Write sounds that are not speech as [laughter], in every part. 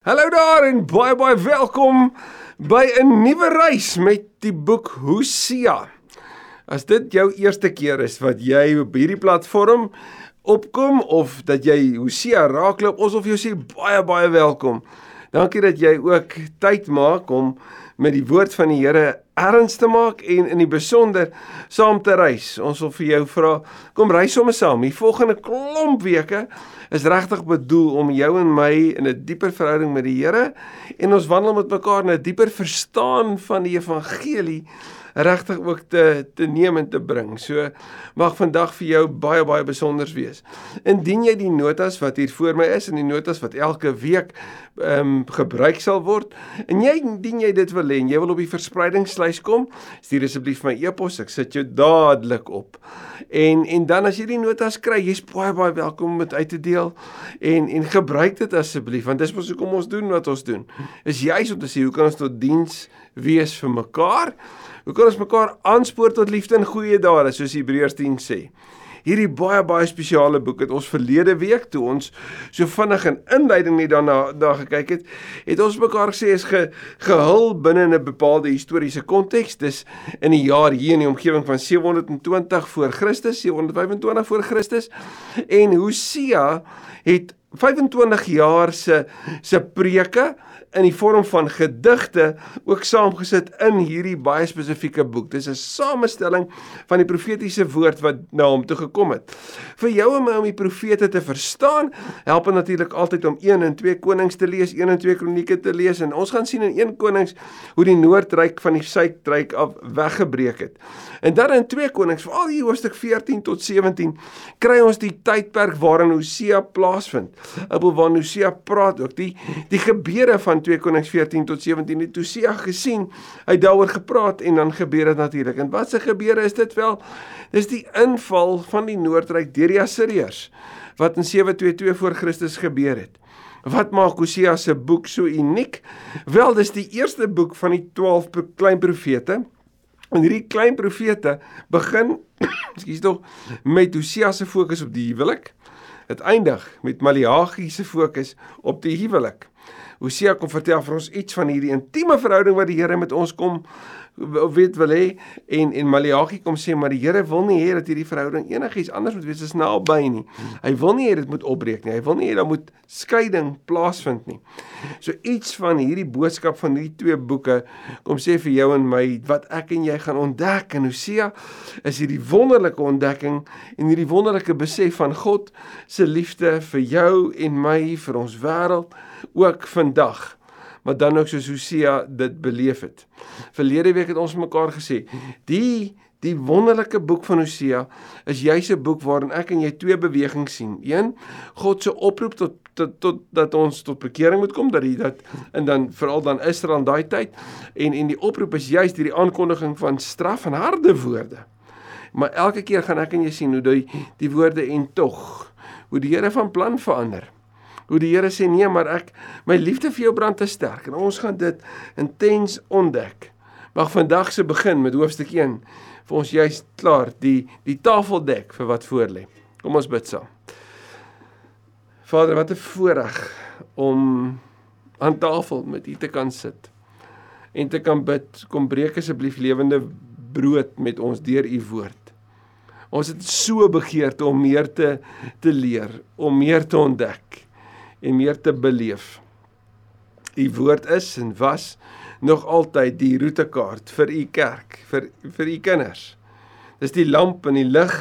Hallo daar en baie baie welkom by 'n nuwe reis met die boek Hosea. As dit jou eerste keer is wat jy op hierdie platform opkom of dat jy Hosea raakloop, ons wil vir jou sê baie baie welkom. Dankie dat jy ook tyd maak om met die woord van die Here erns te maak en in die besonder saam te reis. Ons wil vir jou vra, kom reis sommer saam. Die volgende klomp weke is regtig bedoel om jou en my in 'n dieper verhouding met die Here en ons wandel met mekaar in 'n dieper verstaan van die evangelie regtig ook te te neem en te bring. So mag vandag vir jou baie baie besonders wees. Indien jy die notas wat hier voor my is en die notas wat elke week ehm um, gebruik sal word en jy indien jy dit wil hê en jy wil op die verspreidingslys kom, stuur asseblief my e-pos. Ek sit jou dadelik op. En en dan as jy die notas kry, jy's baie baie welkom om dit uit te deel en en gebruik dit asseblief want dis mos hoekom ons doen wat ons doen. Is juis om te sê hoe kan ons tot diens wees vir mekaar? Hoe kan ons mekaar aanspoor tot liefde en goeie dade soos Hebreërs 10 sê? Hierdie baie baie spesiale boek het ons verlede week toe ons so vinnig in inleiding net daarna daar gekyk het, het ons mekaar gesê is ge, gehul binne 'n bepaalde historiese konteks. Dis in die jaar hier in die omgewing van 720 voor Christus, 725 voor Christus en Hosea het 25 jaar se se preke in die vorm van gedigte ook saamgesit in hierdie baie spesifieke boek. Dis 'n samestelling van die profetiese woord wat na hom toe gekom het. Vir jou en my om die profete te verstaan, help dit natuurlik altyd om 1 en 2 Konings te lees, 1 en 2 Kronieke te lees en ons gaan sien in 1 Konings hoe die noordryk van die suidryk af weggebreek het. En dan in 2 Konings, veral hier hoofstuk 14 tot 17, kry ons die tydperk waarin Hosea plaasvind. Op waar Hosea praat ook die die gebeure van 2 Konings 14 tot 17 het Hosea gesien, hy het daaroor gepraat en dan gebeur dit natuurlik. En wat se gebeure is dit wel? Dis die inval van die Noordryk deur die Assiriërs wat in 722 voor Christus gebeur het. Wat maak Hosea se boek so uniek? Wel, dis die eerste boek van die 12 klein profete. En hierdie klein profete begin, [coughs] ekskuus tog, [coughs] met Hosea se fokus op die huwelik. Dit eindig met Maleagi se fokus op die huwelik. Hosea kom vertel vir ons iets van hierdie intieme verhouding wat die Here met ons kom weet wil hê en en Maleagi kom sê maar die Here wil nie hê dat hierdie verhouding enigiets anders moet wees as naby nie. Hy wil nie hê dit moet opbreek nie. Hy wil nie hê daar moet skeiding plaasvind nie. So iets van hierdie boodskap van hierdie twee boeke kom sê vir jou en my wat ek en jy gaan ontdek in Hosea is hierdie wonderlike ontdekking en hierdie wonderlike besef van God se liefde vir jou en my vir ons wêreld ook vandag maar dan ook soos Hosea dit beleef het. Verlede week het ons mekaar gesê, die die wonderlike boek van Hosea is juis 'n boek waarin ek en jy twee bewegings sien. Een, God se oproep tot tot tot dat ons tot bekering moet kom dat hy dat en dan veral dan Israel in daai tyd en en die oproep is juis hierdie aankondiging van straf en harde woorde. Maar elke keer gaan ek en jy sien hoe die die woorde en tog hoe die Here van plan verander hoe die Here sê nee, maar ek my liefde vir jou brand te sterk en ons gaan dit intens ontdek. Mag vandag se begin met hoofstuk 1 vir ons juist klaar die die tafel dek vir wat voor lê. Kom ons bid saam. Vader, wat 'n voorreg om aan tafel met U te kan sit en te kan bid. Kom breek asseblief lewende brood met ons deur U woord. Ons het so begeerte om meer te te leer, om meer te ontdek en meer te beleef. U woord is en was nog altyd die roetekaart vir u kerk, vir vir u kinders. Dis die lamp en die lig.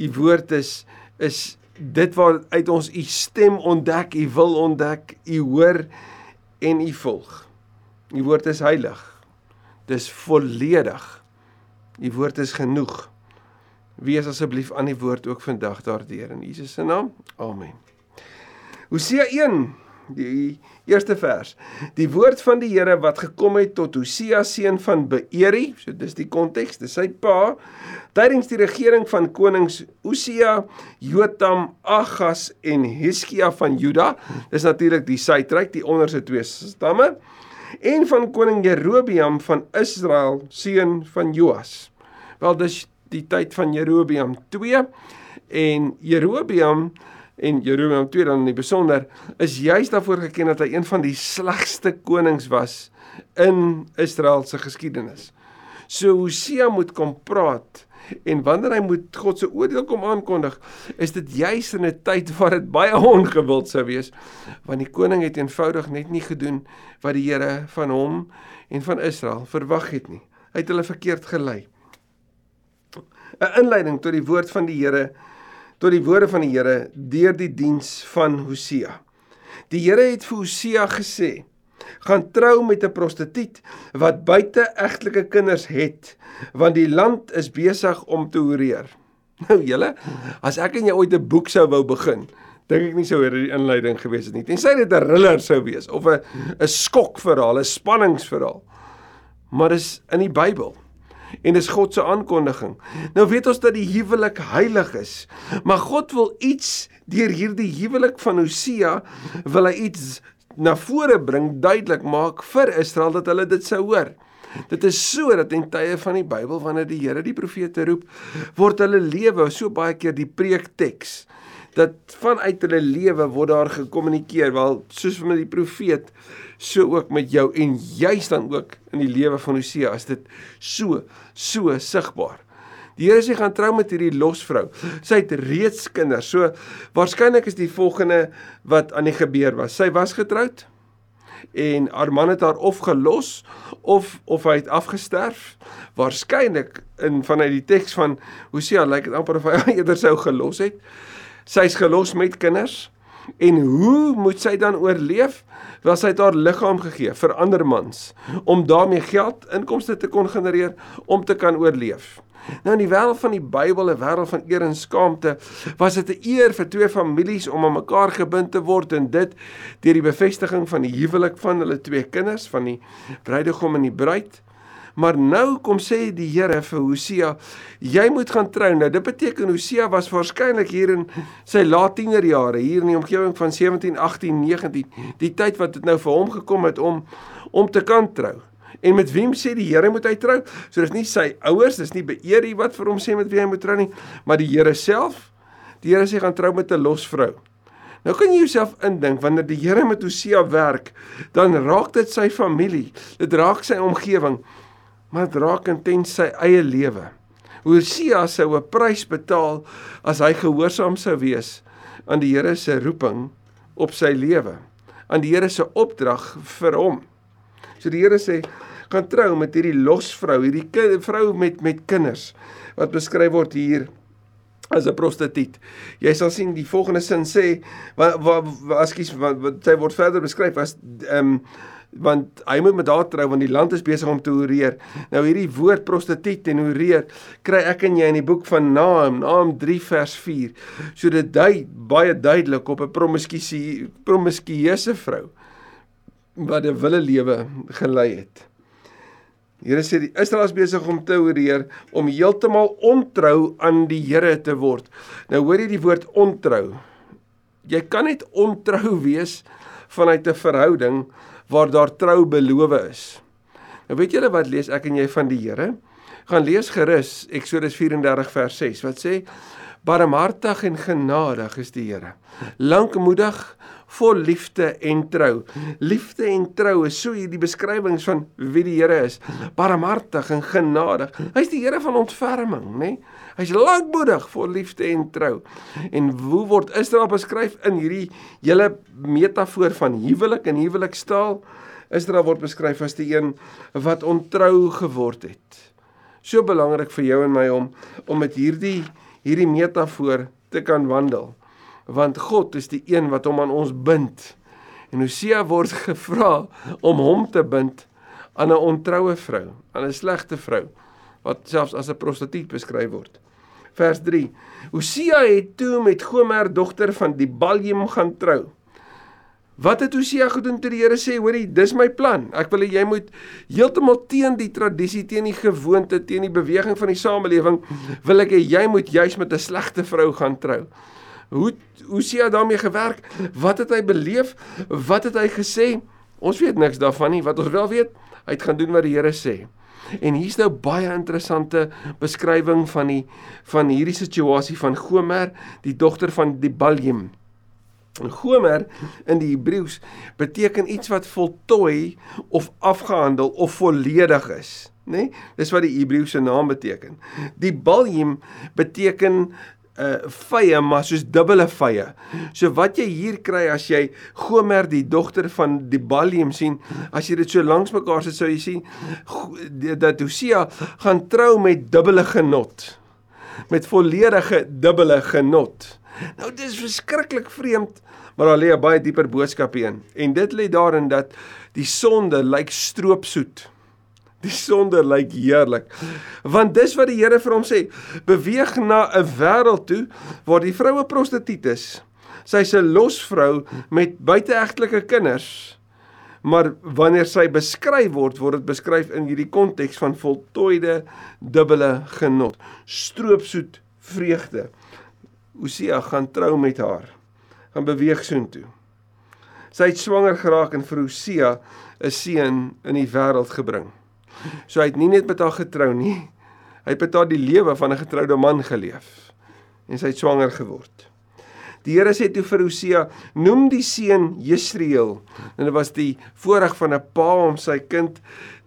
U woord is is dit waar uit ons u stem ontdek, u wil ontdek, u hoor en u volg. U woord is heilig. Dis volledig. U woord is genoeg. Wees asseblief aan die woord ook vandag daardeur in Jesus se naam. Amen. Hosea 1 die eerste vers. Die woord van die Here wat gekom het tot Hosea seun van Beeri, so dis die konteks, dis sy pa, tydens die regering van konings Hosea, Jotam, Agas en Hiskia van Juda. Dis natuurlik die suidryk, die onderste twee stamme en van koning Jerobeam van Israel, seun van Joas. Wel dis die tyd van Jerobeam 2 en Jerobeam en Jerobeam II dan in die besonder is juis daarvoor geken dat hy een van die slegste konings was in Israel se geskiedenis. So Hosea moet kom praat en wanneer hy moet God se oordeel kom aankondig, is dit juis in 'n tyd waar dit baie ongewild sou wees, want die koning het eenvoudig net nie gedoen wat die Here van hom en van Israel verwag het nie. Hy het hulle verkeerd gelei. 'n Inleiding tot die woord van die Here tot die woorde van die Here deur die diens van Hosea. Die Here het vir Hosea gesê: "Gaan trou met 'n prostituut wat buite egtelike kinders het, want die land is besig om te horeer." [laughs] Nou julle, as ek en jy ooit 'n boek sou wou begin, dink ek nie sou hierdie inleiding gewees het nie. Tensy dit 'n thriller sou wees of 'n 'n skokverhaal, 'n spanningsverhaal. Maar dis in die Bybel en dis God se aankondiging. Nou weet ons dat die huwelik heilig is, maar God wil iets deur hierdie huwelik van Hosea wil hy iets na vore bring, duidelik maak vir Israel dat hulle dit sou hoor. Dit is so dat in tye van die Bybel wanneer die Here die profete roep, word hulle lewe so baie keer die preekteks dat vanuit hulle lewe word daar gekommunikeer wel soos met die profeet so ook met jou en juis dan ook in die lewe van Hosea as dit so so sigbaar. Die Here sê gaan trou met hierdie losvrou. Sy het reeds kinders. So waarskynlik is die volgende wat aan die gebeur was. Sy was getroud en haar man het haar of gelos of of hy het afgesterf. Waarskynlik in vanuit die teks van Hosea lyk dit amper of hy [laughs] eerder sou gelos het. Sy's gelos met kinders. En hoe moet sy dan oorleef? Wel sy het haar liggaam gegee vir ander mans om daarmee geld inkomste te kon genereer om te kan oorleef. Nou in die wêreld van die Bybel, 'n wêreld van eer en skaamte, was dit 'n eer vir twee families om aan mekaar gebind te word en dit deur die bevestiging van die huwelik van hulle twee kinders, van die bruidegom en die bruid. Maar nou kom sê die Here vir Hosea, jy moet gaan trou. Nou dit beteken Hosea was waarskynlik hier in sy laat tienerjare, hier in die omgewing van 17, 18, 19, die tyd wat dit nou vir hom gekom het om om te kan trou. En met wem sê die Here moet hy trou? So dis nie sy ouers, dis nie beëer hy wat vir hom sê met wie hy moet trou nie, maar die Here self. Die Here sê gaan trou met 'n losvrou. Nou kan jy jouself indink wanneer die Here met Hosea werk, dan raak dit sy familie, dit raak sy omgewing maar dit raak intens sy eie lewe. Hosea sou 'n prys betaal as hy gehoorsaam sou wees aan die Here se roeping op sy lewe, aan die Here se opdrag vir hom. So die Here sê gaan trou met hierdie losvrou, hierdie vrou met met kinders wat beskryf word hier as 'n prostituut. Jy sal sien die volgende sin sê wat wat ekskuus wat, wat sy word verder beskryf as ehm um, want hy moet met haar trou want die land is besig om te horeer. Nou hierdie woord prostituut en horeer kry ek en jy in die boek van Naam, Naam 3 vers 4. So dit dui baie duidelik op 'n promiskuïse promiskuïse vrou wat 'n wille lewe gelei het. Here sê die Israel is besig om te horeer om heeltemal ontrou aan die Here te word. Nou hoor jy die woord ontrou. Jy kan net ontrou wees vanuit 'n verhouding waar daar trou beloof is. Nou weet julle wat lees ek en jy van die Here? Gaan lees gerus Eksodus 34 vers 6 wat sê barmhartig en genadig is die Here. Lankmoedig, vol liefde en trou. Liefde en trou is so hierdie beskrywings van wie die Here is. Barmhartig en genadig. Hy's die Here van ontferming, nê? Nee? Hy's lankmoedig, vol liefde en trou. En hoe word Israel beskryf in hierdie hele metafoor van huwelik en huwelikstaal? Israel word beskryf as die een wat ontrou geword het. So belangrik vir jou en my om om met hierdie hierdie metafoor te kan wandel. Want God is die een wat hom aan ons bind. En Hosea word [laughs] gevra om hom te bind aan 'n ontroue vrou, aan 'n slegte vrou wat selfs as 'n prostituut beskryf word. Vers 3. Hosea het toe met Gomer dogter van die Baljim gaan trou. Wat het Hosea gedoen toe die Here sê, hoorie, dis my plan. Ek wil hê jy moet heeltemal teen die tradisie, teen die gewoonte, teen die beweging van die samelewing, wil ek hê jy moet juis met 'n slegte vrou gaan trou. Hoe Hosea daarmee gewerk? Wat het hy beleef? Wat het hy gesê? Ons weet niks daarvan nie. Wat ons wel weet, hy het gaan doen wat die Here sê. En hier's nou baie interessante beskrywing van die van hierdie situasie van Gomer, die dogter van die Baljim. Gomer in die Hebreëus beteken iets wat voltooi of afgehandel of volledig is, né? Nee? Dis wat die Hebreëse naam beteken. Die Balim beteken uh, vye maar soos dubbele vye. So wat jy hier kry as jy Gomer die dogter van die Balim sien, as jy dit so langs mekaar sit sou jy sien dat Hosea gaan trou met dubbele genot. Met volledige dubbele genot. Nou dis verskriklik vreemd, maar daar lê 'n baie dieper boodskap in. En dit lê daarin dat die sonde lyk stroopsoet. Die sonde lyk heerlik. Want dis wat die Here vir hom sê, beweeg na 'n wêreld toe waar die vroue prostituut is. Sy's 'n losvrou met buiteegtelike kinders. Maar wanneer sy beskryf word, word dit beskryf in hierdie konteks van voltooide dubbele genot, stroopsoet vreugde. Hosea gaan trou met haar. Gaan beweeg soontoe. Sy het swanger geraak en vir Hosea 'n seun in die wêreld gebring. So hy het nie net met haar getrou nie. Hy het met haar die lewe van 'n getroude man geleef en sy het swanger geword. Die Here sê toe vir Hosea: "Noem die seun Jesreel." En dit was die voorreg van 'n pa om sy kind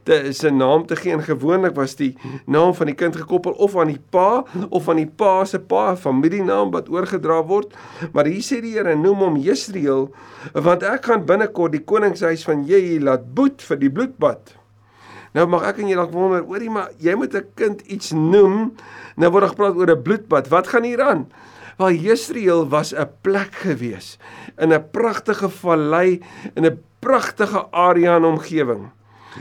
te sy naam te gee en gewoonlik was die naam van die kind gekoppel of aan die pa of aan die pa se pa familienaam wat oorgedra word maar hier sê die Here noem hom Jesreel want ek gaan binnekort die koningshuis van Jehu laat boet vir die bloedbad nou mag ek en jy dalk wonder oorie maar jy moet 'n kind iets noem nou word gepraat oor 'n bloedbad wat gaan hier aan Waar Jesreel was 'n plek gewees in 'n pragtige vallei in 'n pragtige area en omgewing.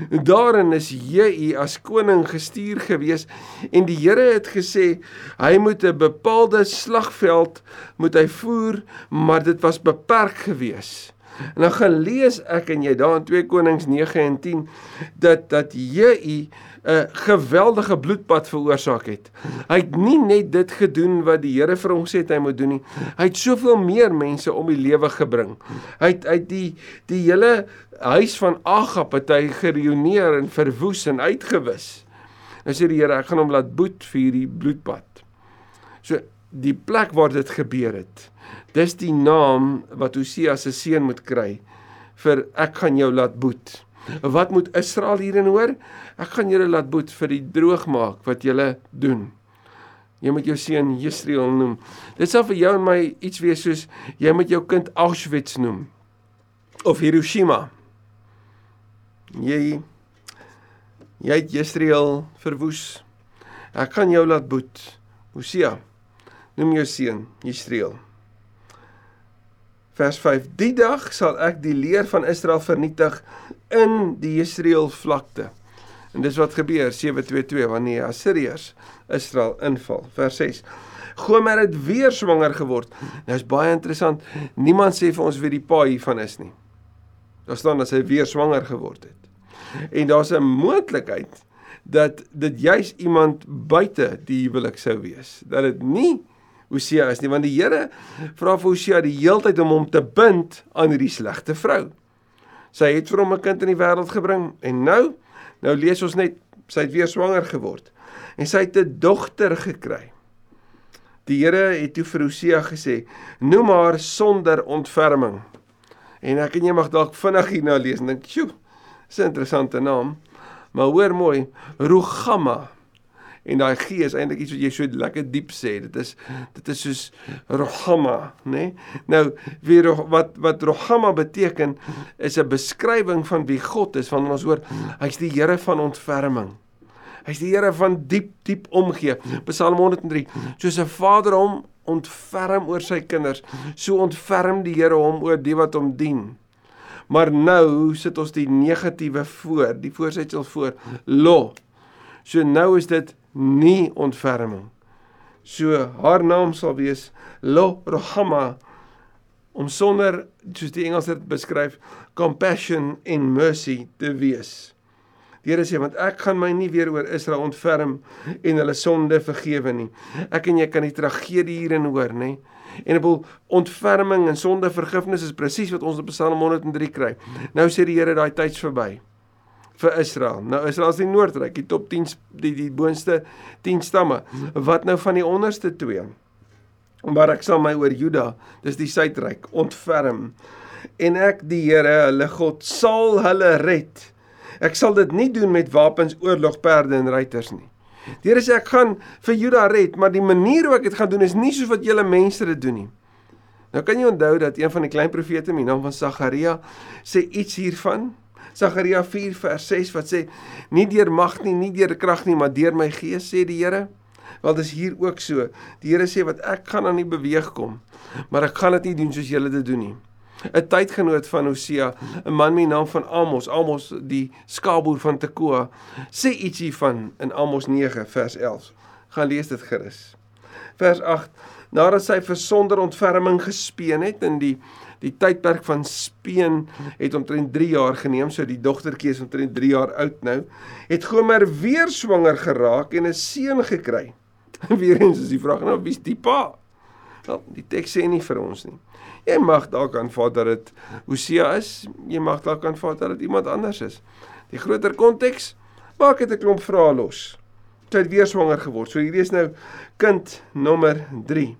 Daarin is Jehu as koning gestuur gewees en die Here het gesê hy moet 'n bepaalde slagveld moet hy voer, maar dit was beperk gewees. En dan gaan lees ek en jy daar in 2 Konings 9 en 10 dat dat Jehu 'n geweldige bloedbad veroorsaak het. Hy het nie net dit gedoen wat die Here vir hom sê hy moet doen nie. Hy het soveel meer mense om die lewe gebring. Hy het uit die die hele huis van Agap het hy gereuneer en verwoes en uitgewis. Nou sê die Here, ek gaan hom laat boet vir hierdie bloedbad. So die plek waar dit gebeur het. Dis die naam wat Hosea se seun moet kry vir ek gaan jou laat boet. Wat moet Israel hierin hoor? Ek gaan julle laat boet vir die droogmaak wat julle doen. Jy moet jou seun Jesreel noem. Dit sal vir jou en my iets wees soos jy moet jou kind Auschwitz noem of Hiroshima. Jy jy het Jesreel verwoes. Ek gaan jou laat boet. Hosea noem jou seun Jesreel. Vers 5: Die dag sal ek die leer van Israel vernietig in die Jesreel vlakte. En dis wat gebeur 722 wanneer Assiriërs Israel inval. Vers 6. Gomer het weer swanger geword. Nou is baie interessant. Niemand sê vir ons wie die pa hiervan is nie. Daar staan dat hy weer swanger geword het. En daar's 'n moontlikheid dat dit juis iemand buite die huwelik sou wees. Dat dit nie Hosea is nie want die Here vra vir Hosea die heeltyd om hom te bind aan hierdie slegte vrou. Sy het vir hom 'n kind in die wêreld gebring en nou nou lees ons net sy het weer swanger geword en sy het 'n dogter gekry. Die Here het toe vir Hosea gesê: "Noem haar sonder ontferming." En ek en jy mag dalk vinnig hierna lees en dink, "Sjoe, dis 'n interessante naam." Maar hoor mooi, Rugama en daai G is eintlik iets wat jy so lekker diep sê. Dit is dit is soos Rohama, nê? Nee? Nou wie wat wat Rohama beteken is 'n beskrywing van wie God is, want ons hoor hy's die Here van ontferming. Hy's die Here van diep diep omgee. Psalm 103. Soos 'n vader hom ontferm oor sy kinders, so ontferm die Here hom oor die wat hom dien. Maar nou sit ons die negatiewe voor, die voorsetsel voor. Lo. So nou is dit nie ontferming. So haar naam sal wees Lo Rohama om sonder soos die Engels dit beskryf compassion and mercy te wees. Die Here sê want ek gaan my nie weer oor Israel ontferm en hulle sonde vergewe nie. Ek en jy kan die tragedie hierin hoor, nê? En op ontferming en sonde vergifnis is presies wat ons op Psalm 103 kry. Nou sê die Here daai tyd's verby vir Israel. Nou Israel is die noordryk, die top 10 die die boonste 10 stamme. Wat nou van die onderste twee? Maar ek sal my oor Juda, dis die suidryk, ontferm en ek die Here, hulle God, sal hulle red. Ek sal dit nie doen met wapens, oorlogperde en ruiters nie. Die Here sê ek gaan vir Juda red, maar die manier hoe ek dit gaan doen is nie soos wat julle mense dit doen nie. Nou kan jy onthou dat een van die klein profete met die naam van Sagaria sê iets hiervan. Sagaria 4 vers 6 wat sê nie deur mag nie, nie deur krag nie, maar deur my gees sê die Here. Wel dis hier ook so. Die Here sê wat ek gaan aan nie beweeg kom, maar ek gaan dit nie doen soos julle dit doen nie. 'n Tydgenoot van Hosea, 'n man met die naam van Amos, Amos die skaapboer van Tekoa, sê iets hiervan in Amos 9 vers 11. Gaan lees dit gerus. Vers 8 nadat sy vir sonder ontferming gespeen het in die die tydperk van speen het omtrent 3 jaar geneem so die dogtertjie is omtrent 3 jaar oud nou. Het Gomer weer swanger geraak en 'n seun gekry? [laughs] Weer eens is die vraag nou wie's die pa? Wel die teks sê nie vir ons nie. Jy mag dalk aanvaar dat dit Hosea is jy mag dalk aanvaar dat dit iemand anders is. Die groter konteks maak dit 'n klomp vrae los. Sy het weer swanger geword so hierdie is nou kind nommer 3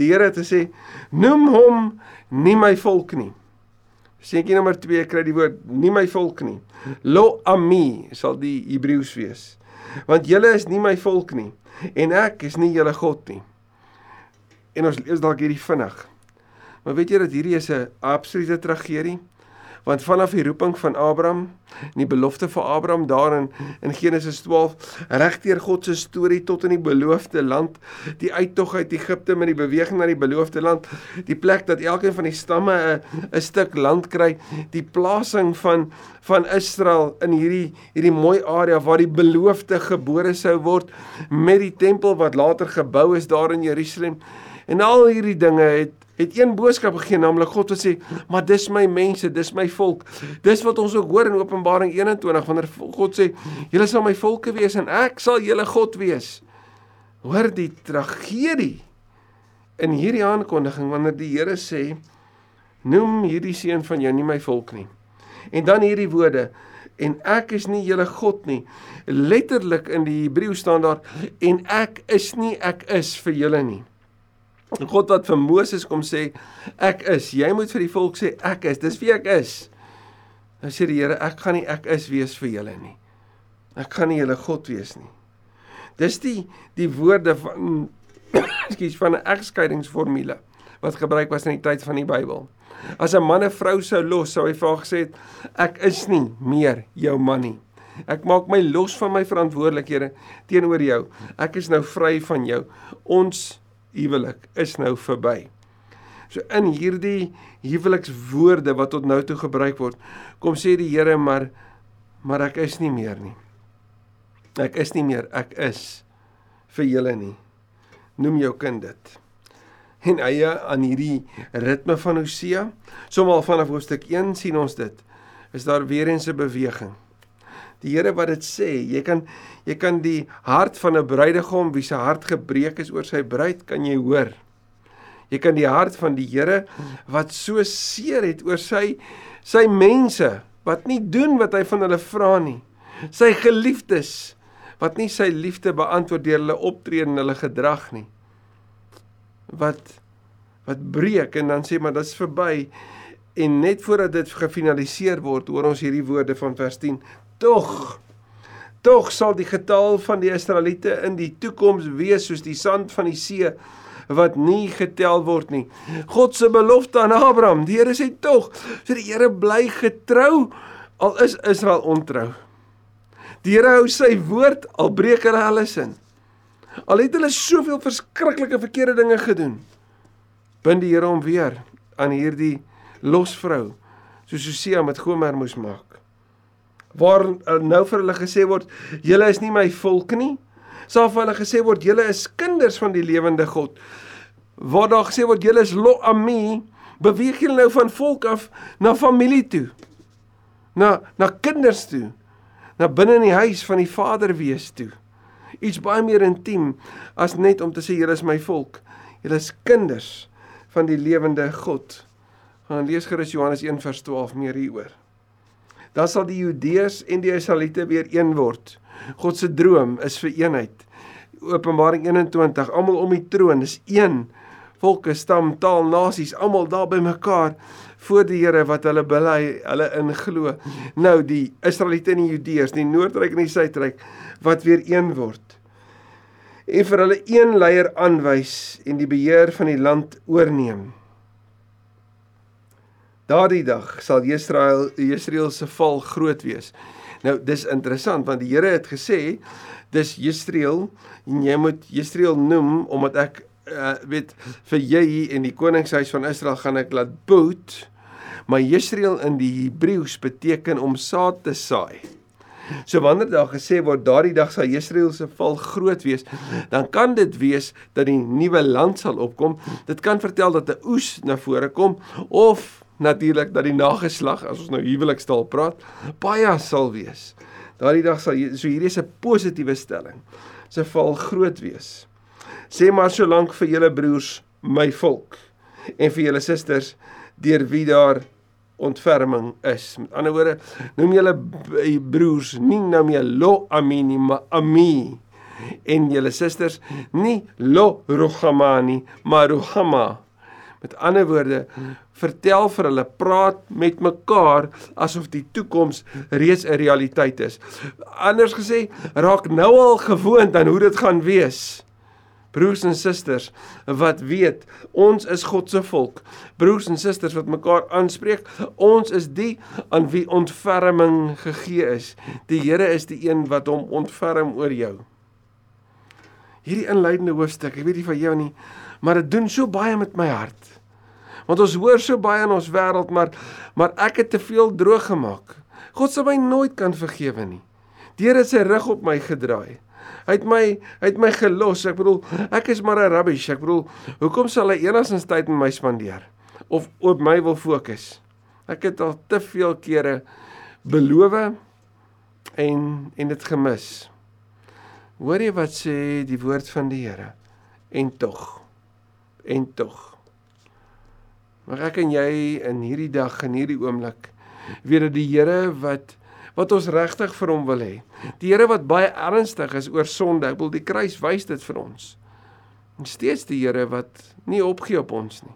die Here te sê noem hom nie my volk nie. Seentjie nommer 2 kry die woord nie my volk nie. Lo ami sal die Hebreëus wees. Want julle is nie my volk nie en ek is nie julle God nie. En ons lees dalk hierdie vinnig. Maar weet jy dat hierdie is 'n absolute tragedie? Want vanaf die roeping van Abraham en die belofte vir Abraham daarin in Genesis 12 regdeur God se storie tot in die beloofde land die uittog uit Egipte met die beweging na die beloofde land die plek dat elkeen van die stamme 'n 'n stuk land kry die plasing van van Israel in hierdie hierdie mooi area waar die beloofde gebore sou word met die tempel wat later gebou is daar in Jerusalem. En al hierdie dinge het het een boodskap gegee naamlik God wat sê maar dis my mense dis my volk. Dis wat ons ook hoor in Openbaring 21 wanneer God sê julle sal my volke wees en ek sal julle God wees. Hoor die tragedie in hierdie aankondiging wanneer die Here sê noem hierdie seun van jou nie my volk nie. En dan hierdie woorde en ek is nie julle God nie. Letterlik in die Hebreë staan daar en ek is nie ek is vir julle nie God wat vir Moses kom sê ek is. Jy moet vir die volk sê ek is. Dis wie ek is. Nou sê die Here ek gaan nie ek is wees vir julle nie. Ek gaan nie julle God wees nie. Dis die die woorde van [coughs] ekskuus van 'n egskeidingsformule wat gebruik was in die tyd van die Bybel. As 'n man 'n vrou sou los, sou hy vir haar gesê het ek is nie meer jou man nie. Ek maak my los van my verantwoordelikhede teenoor jou. Ek is nou vry van jou. Ons huwelik is nou verby. So in hierdie huwelikswoorde wat tot nou toe gebruik word, kom sê die Here maar maar ek is nie meer nie. Ek is nie meer, ek is vir julle nie. Noem jou kind dit. En eie aan hierdie ritme van Hosea, somal vanaf hoofstuk 1 sien ons dit. Is daar weer eens 'n beweging. Die Here wat dit sê, jy kan jy kan die hart van 'n bruidegom wie se hart gebreek is oor sy bruid kan jy hoor. Jy kan die hart van die Here wat so seer het oor sy sy mense wat nie doen wat hy van hulle vra nie. Sy geliefdes wat nie sy liefde beantwoord deur hulle optrede en hulle gedrag nie. Wat wat breek en dan sê maar dit's verby en net voordat dit gefinaliseer word hoor ons hierdie woorde van vers 10 Tog tog sal die getal van die Israeliete in die toekoms wees soos die sand van die see wat nie getel word nie. God se belofte aan Abraham, die Here sê tog, so die Here bly getrou al is Israel ontrou. Die Here hou sy woord al breek hulle alles in. Al het hulle soveel verskriklike verkeerde dinge gedoen. Bind die Here hom weer aan hierdie losvrou soos Hosea met Gomer moes maak waar uh, nou vir hulle gesê word julle is nie my volk nie. Sal vir hulle gesê word julle is kinders van die lewende God. Waar daar gesê word julle is lo ami beweeg julle nou van volk af na familie toe. Na na kinders toe. Na binne in die huis van die Vader wees toe. Iets baie meer intiem as net om te sê julle is my volk. Julle is kinders van die lewende God. Gaan lees gerus Johannes 1 vers 12 meer hieroor dan sal die Judeërs en die Israeliete weer een word. God se droom is vir eenheid. Openbaring 21, almal om die troon is een volke, stam, taal, nasies, almal daar bymekaar voor die Here wat hulle bely, hulle in glo. Nou die Israeliete en die Judeërs, die Noordryk en die Suidryk wat weer een word. En vir hulle een leier aanwys en die beheer van die land oorneem. Daardie dag sal Israel Israel se val groot wees. Nou dis interessant want die Here het gesê dis Israel en jy moet Israel noem omdat ek uh, weet vir jy in die koningshuis van Israel gaan ek laat boot. Maar Israel in die Hebreëus beteken om saad te saai. So wanneer daar gesê word daardie dag sal Israel se val groot wees, dan kan dit wees dat die nuwe land sal opkom. Dit kan vertel dat 'n oes na vore kom of natuurlik dat die nageslag, as ons nou huwelikstal praat, baie sal wees. Daardie dag sal so hierdie is 'n positiewe stelling. Se val groot wees. Sê maar solank vir julle broers, my volk en vir julle susters deur wie daar ontferming is. Met ander woorde, noem julle broers nie nou meer lo amini maar ami en julle susters nie lo ruhamani maar ruhama. Met ander woorde, vertel vir hulle, praat met mekaar asof die toekoms reeds 'n realiteit is. Anders gesê, raak nou al gewoond aan hoe dit gaan wees. Broers en susters wat weet ons is God se volk. Broers en susters wat mekaar aanspreek ons is die aan wie ontferming gegee is. Die Here is die een wat hom ontferm oor jou. Hierdie inleidende hoofstuk ek weet nie van jou nie maar dit doen so baie met my hart want ons hoor so baie in ons wêreld maar maar ek het te veel droog gemaak God sal my nooit kan vergewe nie Here het sy rug op my gedraai Hy het my hy het my gelos. Ek bedoel, ek is maar 'n rubbish. Ek bedoel, hoekom sal hy enigstens tyd met my spandeer of op my wil fokus? Ek het al te veel kere beloof en en dit gemis. Hoor jy wat sê die woord van die Here? En tog. En tog. Maar ek en jy in hierdie dag en hierdie oomblik weet dat die Here wat wat ons regtig vir hom wil hê. Die Here wat baie ernstig is oor sonde. Ek wil die kruis wys dit vir ons. En steeds die Here wat nie opgee op ons nie.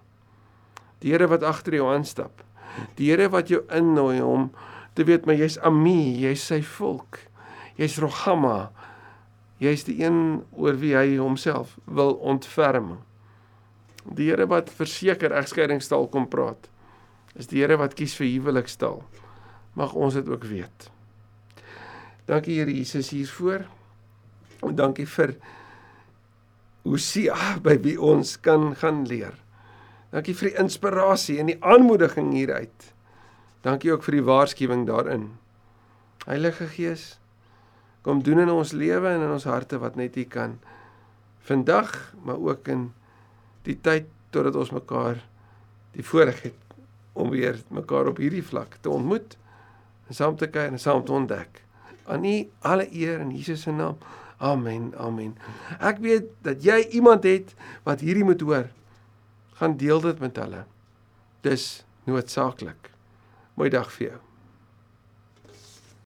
Die Here wat agter jou aanstap. Die Here wat jou innooi om te weet maar jy's Ami, jy's sy volk. Jy's Rogama. Jy's die een oor wie hy homself wil ontferm. Die Here wat verseker egskeidingstaal kom praat. Is die Here wat kies vir huwelikstaal mag ons dit ook weet. Dankie Here Jesus hiervoor. En dankie vir Hosea by wie ons kan gaan leer. Dankie vir die inspirasie en die aanmoediging hieruit. Dankie ook vir die waarskuwing daarin. Heilige Gees, kom doen in ons lewe en in ons harte wat net U kan. Vandag, maar ook in die tyd totdat ons mekaar die voorreg het om weer mekaar op hierdie vlak te ontmoet en saam te kyk en saam te ontdek. Aan U alle eer in Jesus se naam. Amen. Amen. Ek weet dat jy iemand het wat hierdie moet hoor. Gaan deel dit met hulle. Dis noodsaaklik. Mooi dag vir jou.